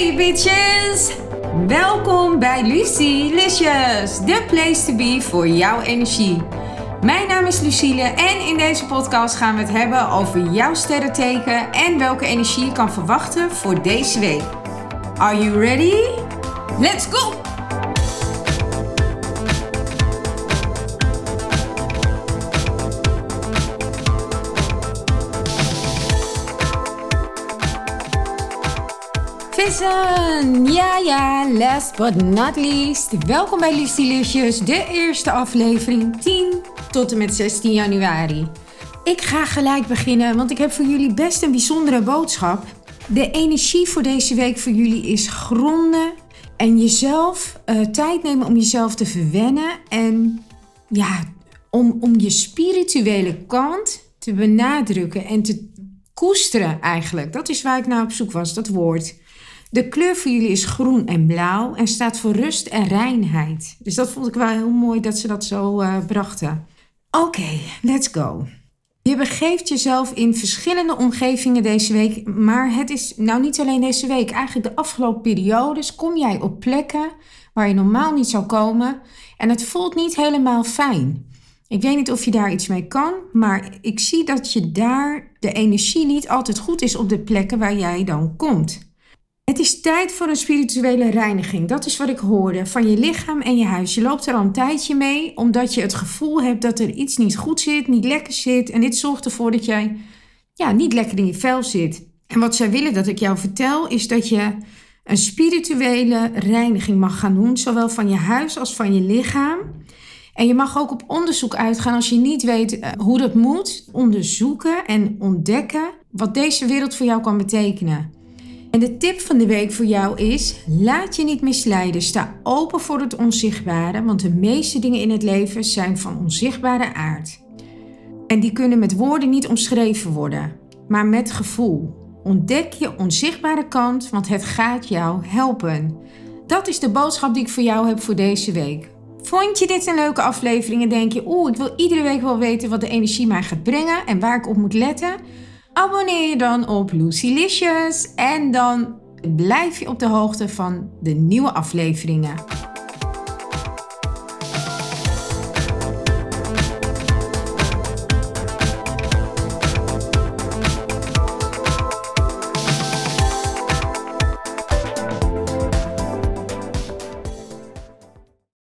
Hey bitches! Welkom bij Lucie the place to be voor jouw energie. Mijn naam is Lucille en in deze podcast gaan we het hebben over jouw sterrenteken en welke energie je kan verwachten voor deze week. Are you ready? Let's go! Vissen! Ja, ja, last but not least. Welkom bij Lucielusjes, de eerste aflevering 10 tot en met 16 januari. Ik ga gelijk beginnen, want ik heb voor jullie best een bijzondere boodschap. De energie voor deze week voor jullie is gronden en jezelf uh, tijd nemen om jezelf te verwennen en ja, om, om je spirituele kant te benadrukken en te koesteren eigenlijk. Dat is waar ik naar op zoek was, dat woord. De kleur voor jullie is groen en blauw en staat voor rust en reinheid. Dus dat vond ik wel heel mooi dat ze dat zo uh, brachten. Oké, let's go. Je begeeft jezelf in verschillende omgevingen deze week, maar het is nou niet alleen deze week. Eigenlijk de afgelopen periodes kom jij op plekken waar je normaal niet zou komen en het voelt niet helemaal fijn. Ik weet niet of je daar iets mee kan, maar ik zie dat je daar de energie niet altijd goed is op de plekken waar jij dan komt. Het is tijd voor een spirituele reiniging. Dat is wat ik hoorde. Van je lichaam en je huis. Je loopt er al een tijdje mee, omdat je het gevoel hebt dat er iets niet goed zit, niet lekker zit. En dit zorgt ervoor dat jij ja, niet lekker in je vel zit. En wat zij willen dat ik jou vertel, is dat je een spirituele reiniging mag gaan doen, zowel van je huis als van je lichaam. En je mag ook op onderzoek uitgaan als je niet weet eh, hoe dat moet. Onderzoeken en ontdekken wat deze wereld voor jou kan betekenen. En de tip van de week voor jou is: laat je niet misleiden. Sta open voor het onzichtbare, want de meeste dingen in het leven zijn van onzichtbare aard. En die kunnen met woorden niet omschreven worden, maar met gevoel. Ontdek je onzichtbare kant, want het gaat jou helpen. Dat is de boodschap die ik voor jou heb voor deze week. Vond je dit een leuke aflevering en denk je, oeh, ik wil iedere week wel weten wat de energie mij gaat brengen en waar ik op moet letten? Abonneer je dan op Lucylicious en dan blijf je op de hoogte van de nieuwe afleveringen.